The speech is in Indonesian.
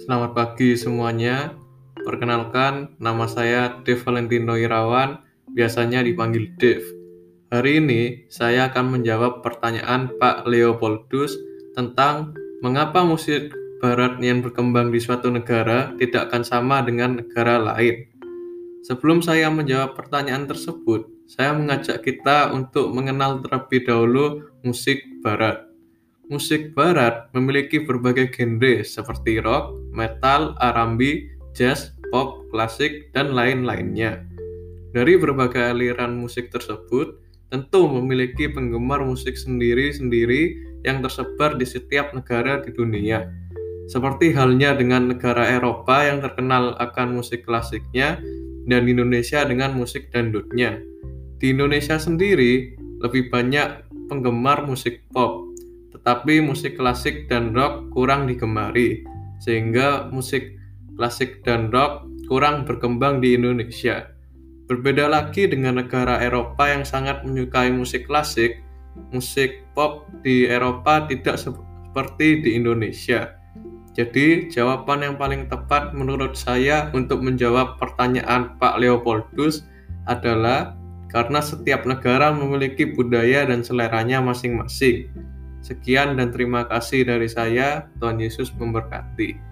Selamat pagi semuanya. Perkenalkan, nama saya Dev Valentino Irawan, biasanya dipanggil Dev. Hari ini saya akan menjawab pertanyaan Pak Leopoldus tentang mengapa musik barat yang berkembang di suatu negara tidak akan sama dengan negara lain. Sebelum saya menjawab pertanyaan tersebut, saya mengajak kita untuk mengenal terlebih dahulu musik barat. Musik barat memiliki berbagai genre seperti rock, metal, R&B, jazz, pop, klasik, dan lain-lainnya. Dari berbagai aliran musik tersebut, tentu memiliki penggemar musik sendiri-sendiri yang tersebar di setiap negara di dunia. Seperti halnya dengan negara Eropa yang terkenal akan musik klasiknya dan Indonesia dengan musik dangdutnya. Di Indonesia sendiri lebih banyak penggemar musik pop, tetapi musik klasik dan rock kurang digemari, sehingga musik klasik dan rock kurang berkembang di Indonesia. Berbeda lagi dengan negara Eropa yang sangat menyukai musik klasik, musik pop di Eropa tidak seperti di Indonesia. Jadi, jawaban yang paling tepat menurut saya untuk menjawab pertanyaan Pak Leopoldus adalah karena setiap negara memiliki budaya dan seleranya masing-masing. Sekian dan terima kasih dari saya. Tuhan Yesus memberkati.